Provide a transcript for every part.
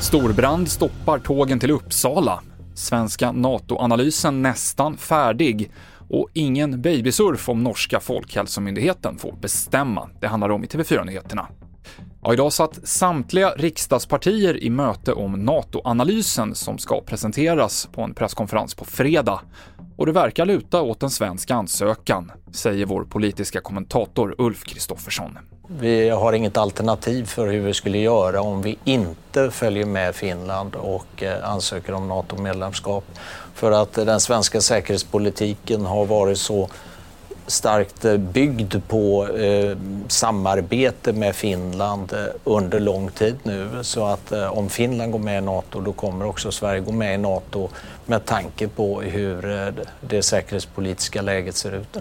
Storbrand stoppar tågen till Uppsala. Svenska NATO-analysen nästan färdig och ingen babysurf om norska Folkhälsomyndigheten får bestämma. Det handlar om i TV4-nyheterna. Ja, idag satt samtliga riksdagspartier i möte om NATO-analysen som ska presenteras på en presskonferens på fredag. Och det verkar luta åt en svensk ansökan, säger vår politiska kommentator Ulf Kristoffersson. Vi har inget alternativ för hur vi skulle göra om vi inte följer med Finland och eh, ansöker om NATO-medlemskap. För att eh, den svenska säkerhetspolitiken har varit så starkt eh, byggd på eh, samarbete med Finland eh, under lång tid nu. Så att eh, om Finland går med i NATO då kommer också Sverige gå med i NATO med tanke på hur eh, det säkerhetspolitiska läget ser ut.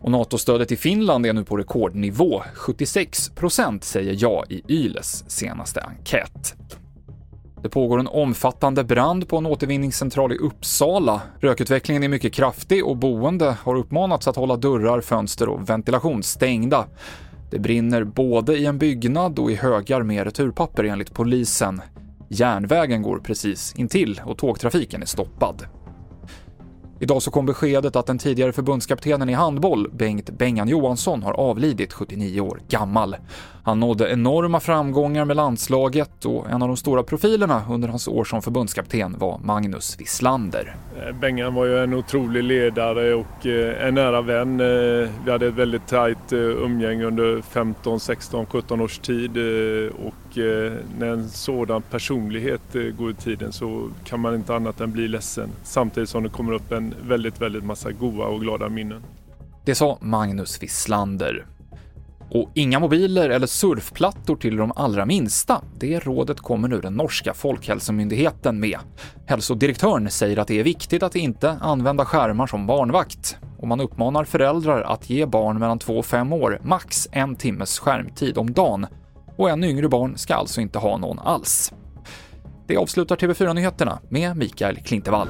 Och NATO-stödet i Finland är nu på rekordnivå. 76% säger ja i Yles senaste enkät. Det pågår en omfattande brand på en återvinningscentral i Uppsala. Rökutvecklingen är mycket kraftig och boende har uppmanats att hålla dörrar, fönster och ventilation stängda. Det brinner både i en byggnad och i högar med returpapper enligt polisen. Järnvägen går precis intill och tågtrafiken är stoppad. Idag så kom beskedet att den tidigare förbundskaptenen i handboll, Bengt Bengan Johansson, har avlidit 79 år gammal. Han nådde enorma framgångar med landslaget och en av de stora profilerna under hans år som förbundskapten var Magnus Wislander. Eh, Bengan var ju en otrolig ledare och eh, en nära vän. Eh, vi hade ett väldigt tajt umgänge under 15, 16, 17 års tid och när en sådan personlighet går i tiden så kan man inte annat än bli ledsen samtidigt som det kommer upp en väldigt, väldigt massa goa och glada minnen. Det sa Magnus Wislander. Och inga mobiler eller surfplattor till de allra minsta. Det rådet kommer nu den norska Folkhälsomyndigheten med. Hälsodirektören säger att det är viktigt att inte använda skärmar som barnvakt och man uppmanar föräldrar att ge barn mellan 2 och 5 år max en timmes skärmtid om dagen och ännu yngre barn ska alltså inte ha någon alls. Det avslutar TV4-nyheterna med Mikael Klintevall.